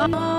Oh.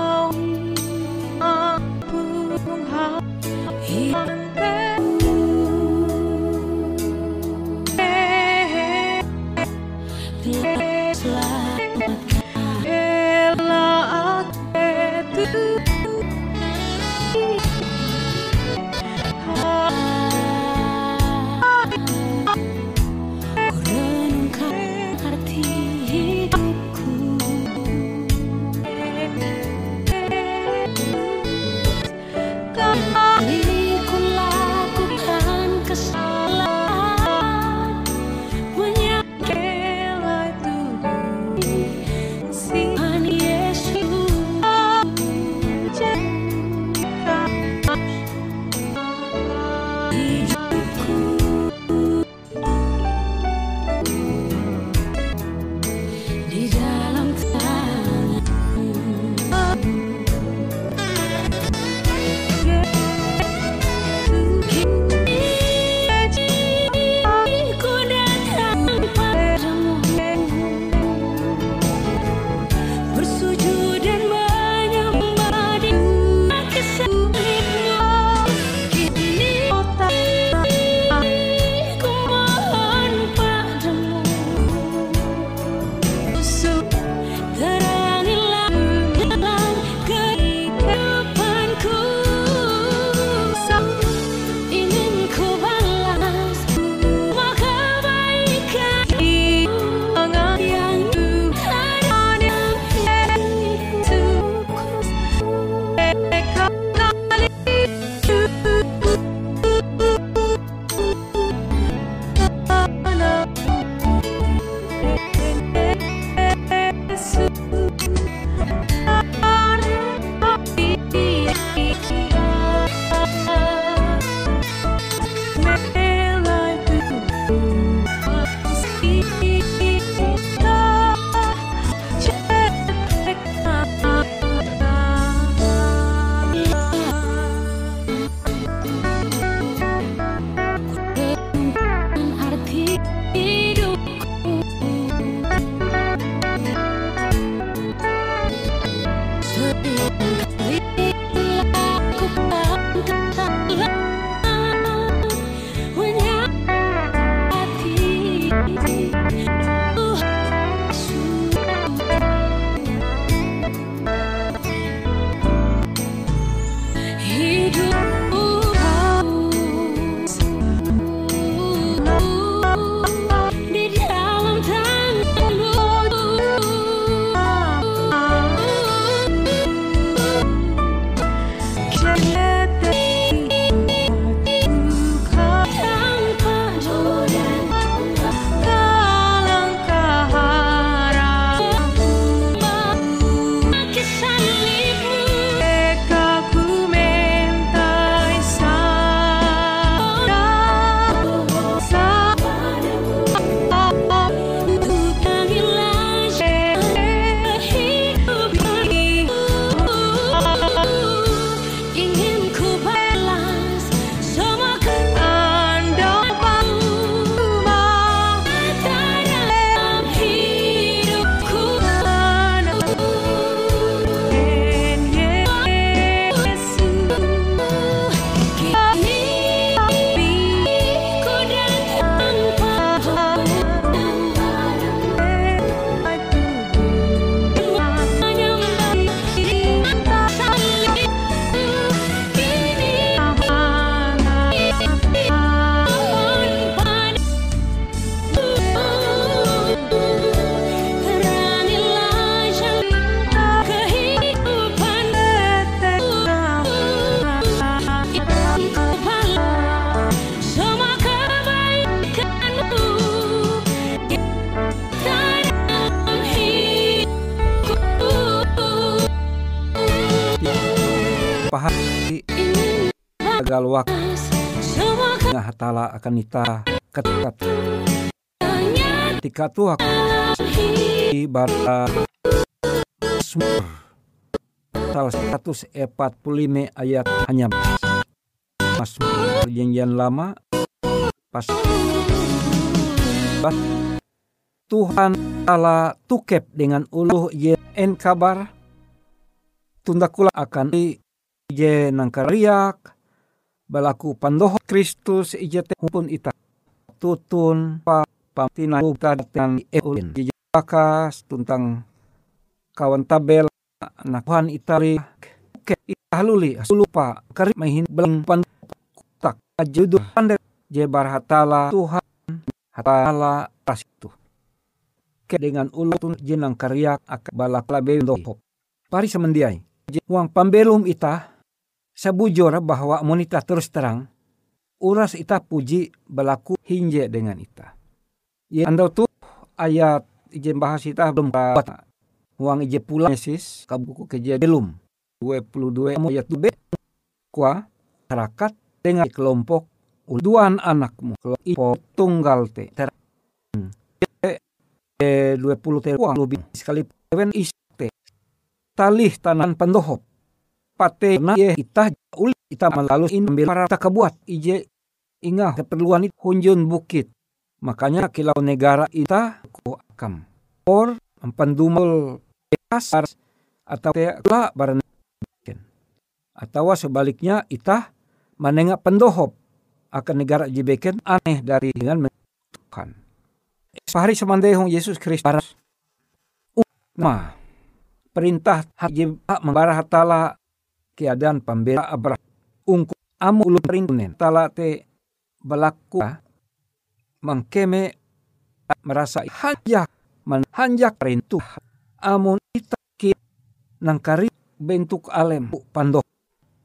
Gal waktu nga hatala akan ita ketat. Ketika tuh ibarat pasal 145 ayat hanya mas perjanjian lama pas bas Tuhan Allah tukep dengan uluh yen kabar tunda kula akan ije nangkariak balaku pandoh Kristus ije pun ita. Tutun pa pamtina dan eulin. Bakas tentang kawan tabel anak Tuhan itali ke italuli lupa kari mahin belang pan tak ajudu pandai jebar hatala Tuhan hatala tas itu. Ke dengan ulutun jenang karya ak balak labe dohop pari semendiai. Uang pambelum ita sabujur bahwa monita terus terang uras ita puji belaku hinje dengan ita. Ya anda tuh ayat ijen bahas ita belum uang ije pula Yesus kabuku kejadian 22 ayat 2 kuah masyarakat dengan kelompok uluan anakmu. Kalau tunggal te. Ter e 20 te uang lebih sekali even iste talih tanan pendohop pate na ye ita uli ita melalui ambil para kabuat. Ije ingah keperluan itu hunjun bukit. Makanya kilau negara ita ku akam. Or empandumul kasar atau la barang atau sebaliknya ita menengah pendohop akan negara jibeken aneh dari dengan menentukan. Sehari semandehong Yesus Kristus ma perintah haji membara hatala keadaan pembela abra ungku amu perintunen tala te belaku mengkeme merasa hanjak menhanjak perintu amun ita ki nangkari bentuk alem pandoh.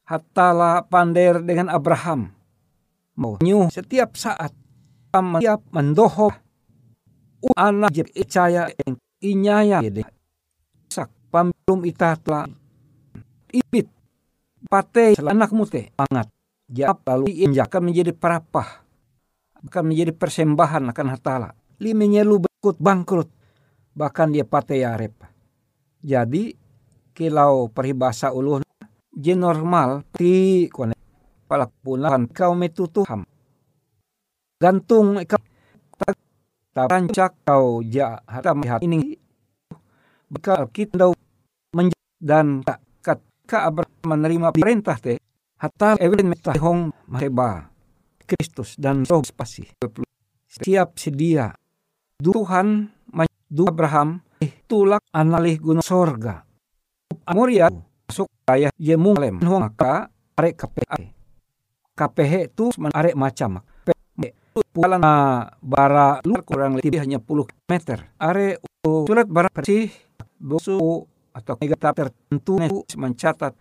Hatala pander dengan Abraham. Mau nyu setiap saat. Setiap mendoho anak jeb icaya inyaya sak pambelum ita telah ibit pate anak mute angat jawab lalu akan menjadi perapah akan menjadi persembahan akan hatala limenya lu berkut bangkrut. Bahkan dia pate yarep jadi kilau peribahasa uluh je normal ti kone palak punakan kau metutuham gantung ikau rancak kau ja hata melihat ini. Bekal kita dau dan tak ka menerima perintah te hatta event metahong maheba Kristus dan roh spasi. Siap sedia. Tuhan du Abraham tulak analih gunung sorga. Amoria masuk ayah jemung huang ka arek KPA KPH itu arek macam. Pulang bara luar kurang lebih hanya puluh meter. Are surat bara bersih bosu atau negara tertentu mencatat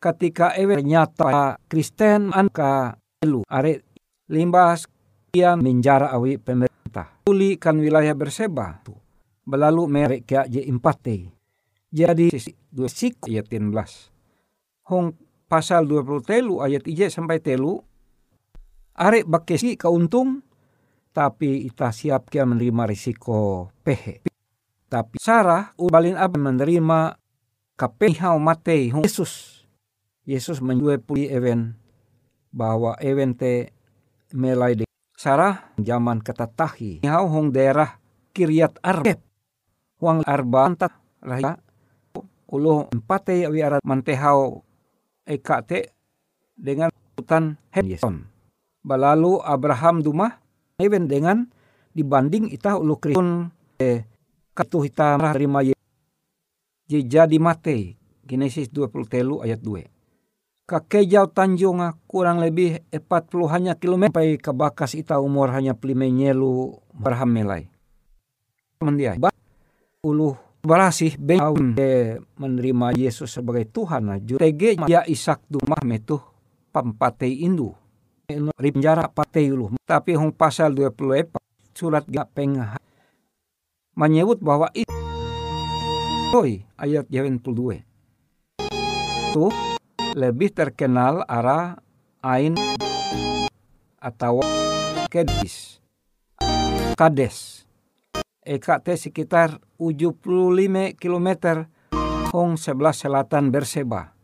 ketika ewe nyata Kristen anka elu are limbas kian menjara awi pemerintah. Kan wilayah berseba. Belalu merek kia je empate jadi dua sik ayat 13 hong pasal 20 telu ayat ije sampai telu. Arek bakesi keuntung tapi ita siap kia menerima risiko pehe tapi Sarah ubalin ab menerima kapehau mate Yesus. Yesus menjual puli event bahwa event te melai de Sarah zaman ketatahi. Hau hong daerah Kiryat Arbeb. Huang Arba antat raya ulo empate wiarat mantehau eka te dengan hutan Yeson. Balalu Abraham dumah event dengan dibanding itah ulu kristun eh, katu hitam terima ye. Jadi mate Genesis 20 telu ayat 2 kakejau tanjung kurang lebih 40 hanya kilometer. Sampai ke bakas ita umur hanya plimenyelu berham melai. Mendiai ulu berasih ben menerima Yesus sebagai Tuhan tege ya Isak dumah metuh pampatei indu. Rimjara patei ulu tapi hong pasal 20 surat gak pengah menyebut bahwa itu ayat 92 itu lebih terkenal arah Ain atau Kedis. Kades. Eka teh sekitar 75 km hong sebelah selatan Berseba.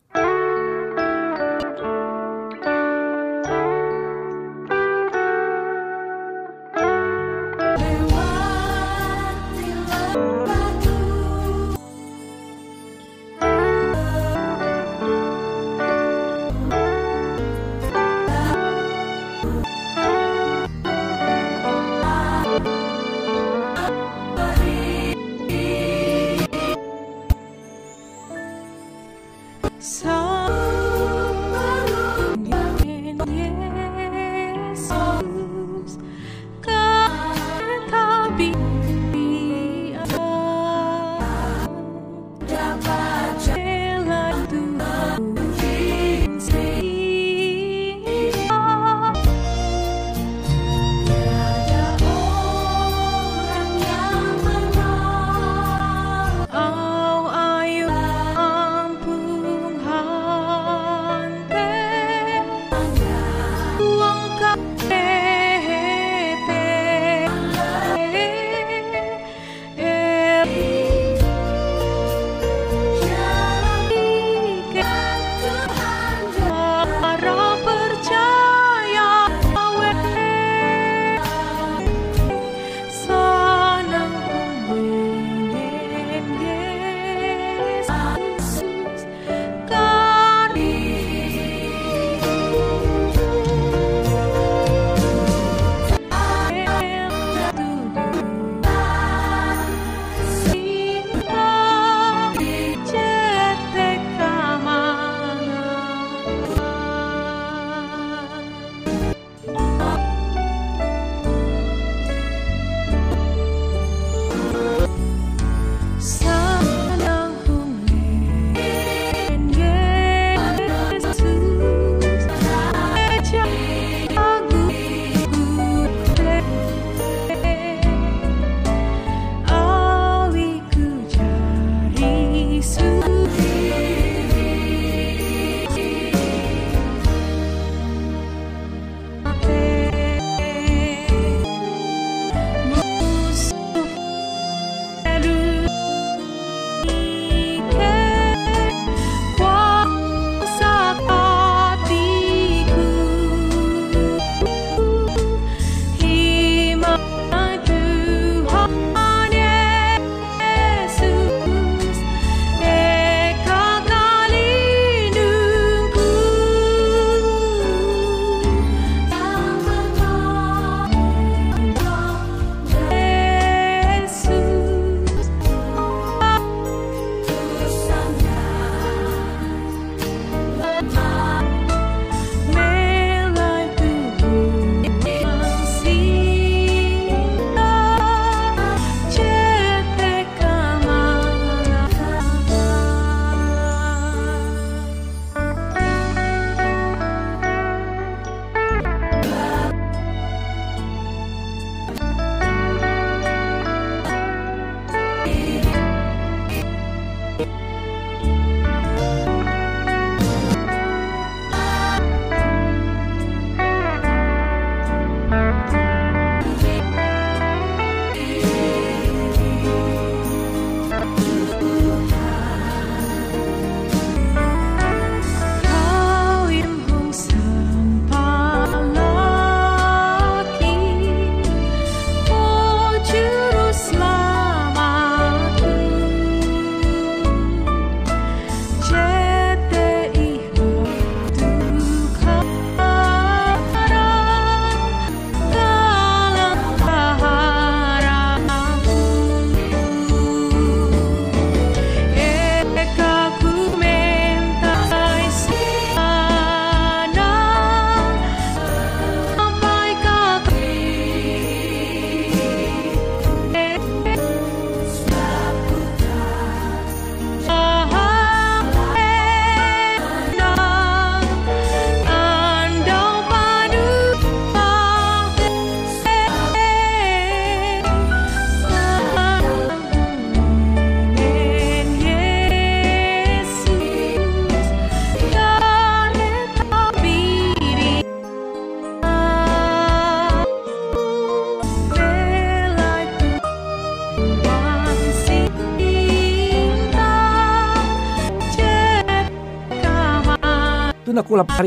Kula hari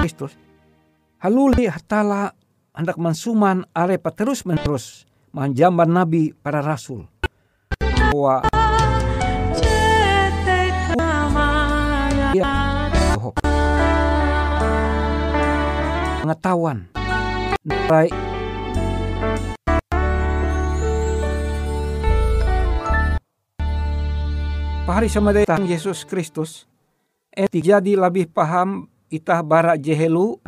Kristus. Haluli hatala hendak mensuman are terus menerus manjamban nabi para rasul. Bahwa ya, pengetahuan baik Pahari sama datang Yesus Kristus, etik jadi lebih paham itah barak jehelu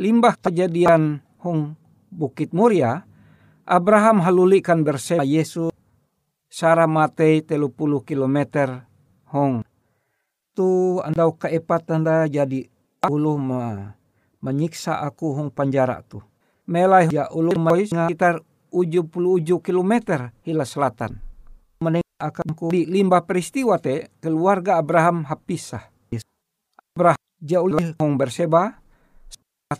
limbah kejadian hong Bukit Muria, Abraham halulikan bersama Yesus Sarah mate telupuluh kilometer hong. Tu andau keepat anda jadi ulu ma, menyiksa aku hong penjara tu. Melai ya ulu sekitar uju puluh uju kilometer hila selatan. Meneng akan ku di limbah peristiwa te keluarga Abraham hapisah. Abraham jauh hong berseba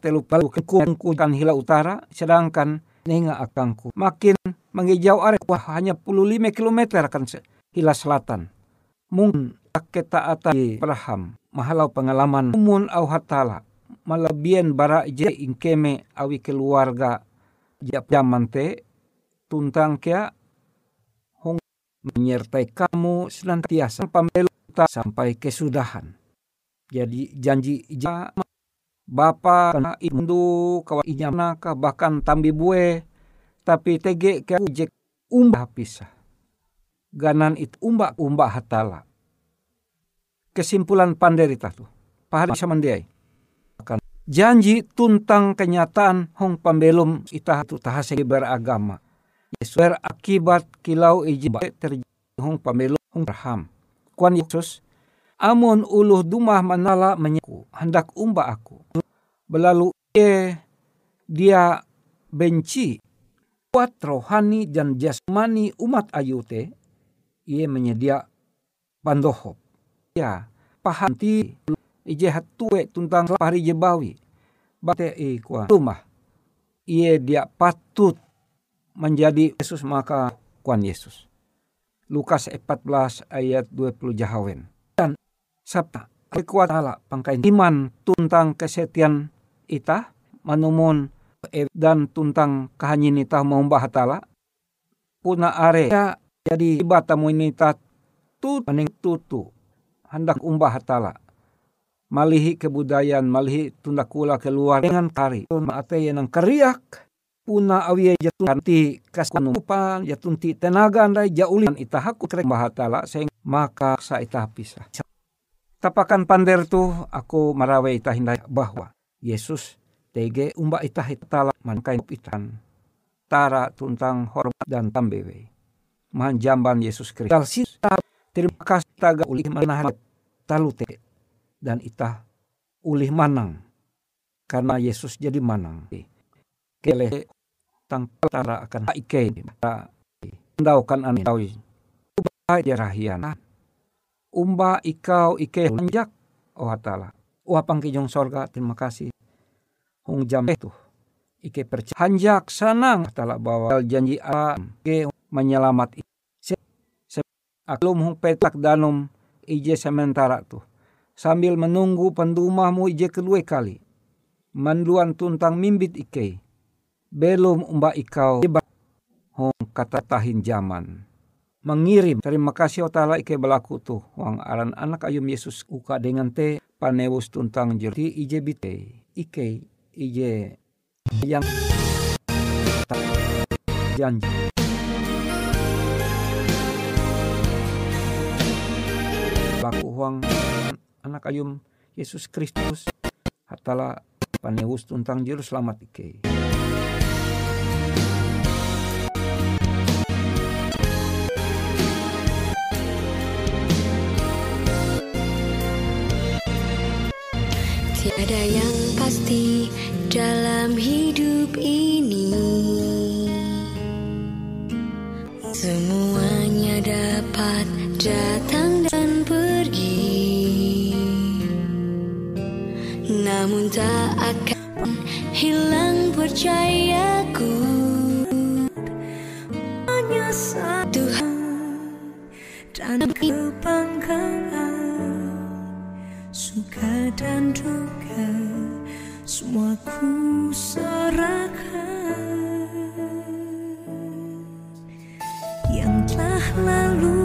telu palu kan hila utara sedangkan nenga akangku. Makin mengijau are wah hanya puluh lima kilometer akan hila selatan. Mungkin kita atas Abraham mahalau pengalaman. Umun au hatala malabian bara je ingkeme awi keluarga. Jap te tuntang kia hong menyertai kamu senantiasa. Pamelu sampai kesudahan jadi janji ja bapa kena indu kawa naka bahkan tambi bue. Tapi tege ke ujek umbah pisah. Ganan itu umbak umbak hatala. Kesimpulan panderita tu. Pahari samandiai akan janji tuntang kenyataan hong pambelum itah tu tahase beragama. Yesus akibat kilau iji terjadi hong pambelum hong raham. Kuan Yesus Amun uluh dumah manala menyaku hendak umba aku. Belalu e dia benci kuat rohani dan jasmani umat ayute ia menyedia pandohop. Ya, pahanti ije hatue tuntang pari jebawi. Bate e kuah rumah. Ia dia patut menjadi Yesus maka kuan Yesus. Lukas 14 ayat 20 jahawen sabta kekuat ala pangkain iman tuntang kesetian ita manumun dan tuntang kahanyin ita mau bahatala puna are ya jadi batamu ini ta tu paning tutu hendak umbah hatala malihi kebudayaan malihi tunda kula keluar dengan kari. Maate yang keriak puna awi jatun nanti kaskunupan jatunti tenaga andai jaulian itahaku kerek bahatala sehingga maka sa ita pisah Tapakan pander tu aku marawe ita hinday bahwa Yesus tege umba ita hitala mankain itan tara tuntang hormat dan tambewe. Manjamban Yesus Kristus. Terima kasih taga ulih manahan talute dan ita ulih manang karena Yesus jadi manang. Kele tang tara akan ike ndaukan anawi. Ubah jerahian umba ikau ike hanjak. Oh hatala. Apang kijong sorga terima kasih. Hong jam itu ike percaya. Hanjak sanang. Hatala bawa. Janji a ke menyelamat. Se, se aklum hong petak danum. Ije sementara tu sambil menunggu pendumahmu ije kedua kali. Manduan tuntang mimbit ike. Belum umba ikau. Hong kata tahin zaman mengirim. Terima kasih otala ike belaku tu. Wang aran anak ayum Yesus uka dengan te panewus tuntang jerti ije bite. Ike ije yang janji. Baku huang anak ayum Yesus Kristus hatala panewus tuntang jeru selamat ike. Tiada yang pasti dalam hidup ini. Semuanya dapat datang dan pergi. Namun tak akan hilang percayaku. Hanya satu dan kebanggaan suka dan duka semua ku serahkan yang telah lalu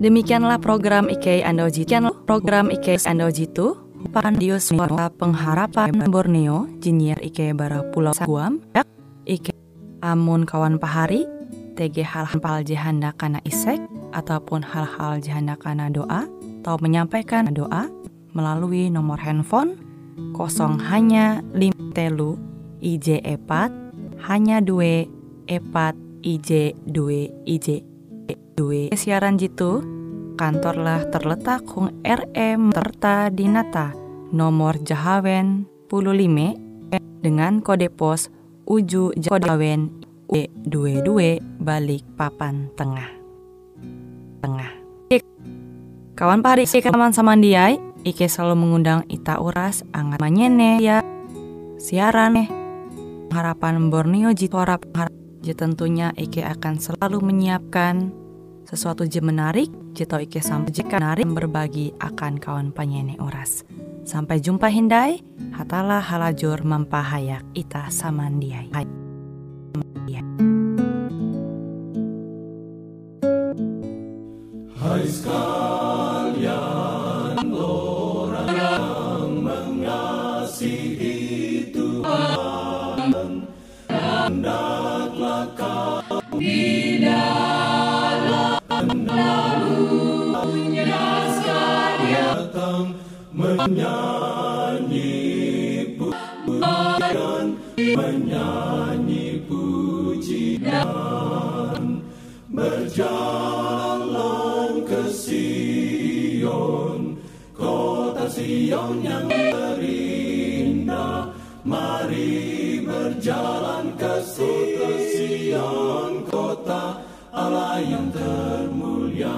Demikianlah program IK Ando Jitu. Program IK Ando Jitu. Pandio Suara Pengharapan Borneo, Jinier IK Bara Pulau Guam, IK Amun Kawan Pahari, TG hal-hal jahanda kana isek, ataupun hal-hal jahanda kana doa, atau menyampaikan doa melalui nomor handphone kosong hanya lim telu IJ epat hanya dua epat IJ dua IJ dua siaran jitu kantorlah terletak Hung RM Terta Dinata nomor Jahawen 15 dengan kode pos Uju Jahawen E22 balik papan tengah. Tengah. Kawan pari kawan samandiai Ike selalu mengundang Ita Uras Angat Manyene ya. Siaran nih harapan Borneo Jitwara Ji tentunya Ike akan selalu menyiapkan sesuatu je menarik, je tau ike sampai jika menarik berbagi akan kawan penyanyi oras. Sampai jumpa Hindai, hatalah halajur mempahayak ita samandiai. menyanyi pujian menyanyi pujian berjalan ke Sion kota Sion yang terindah mari berjalan ke Sion kota Allah yang termulia.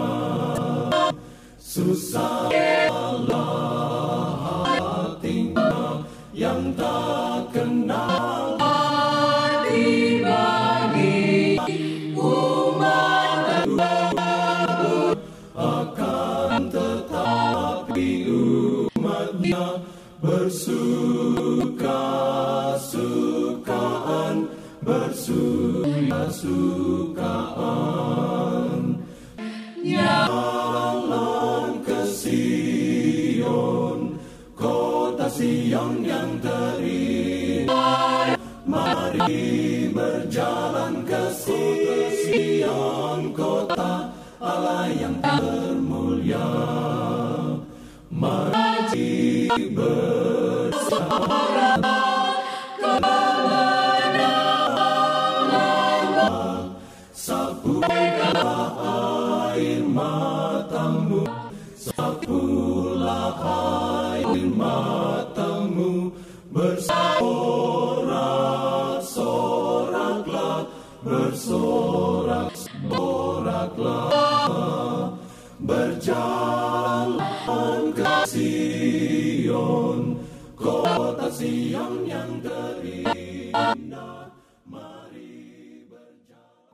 Susah. kesukaan. Jalan ke Sion Kota Sion yang terindah Mari berjalan ke Sion Kota Allah yang termulia. Mari bersama air matamu Sapulah air matamu Bersorak-soraklah Bersorak-soraklah Berjalan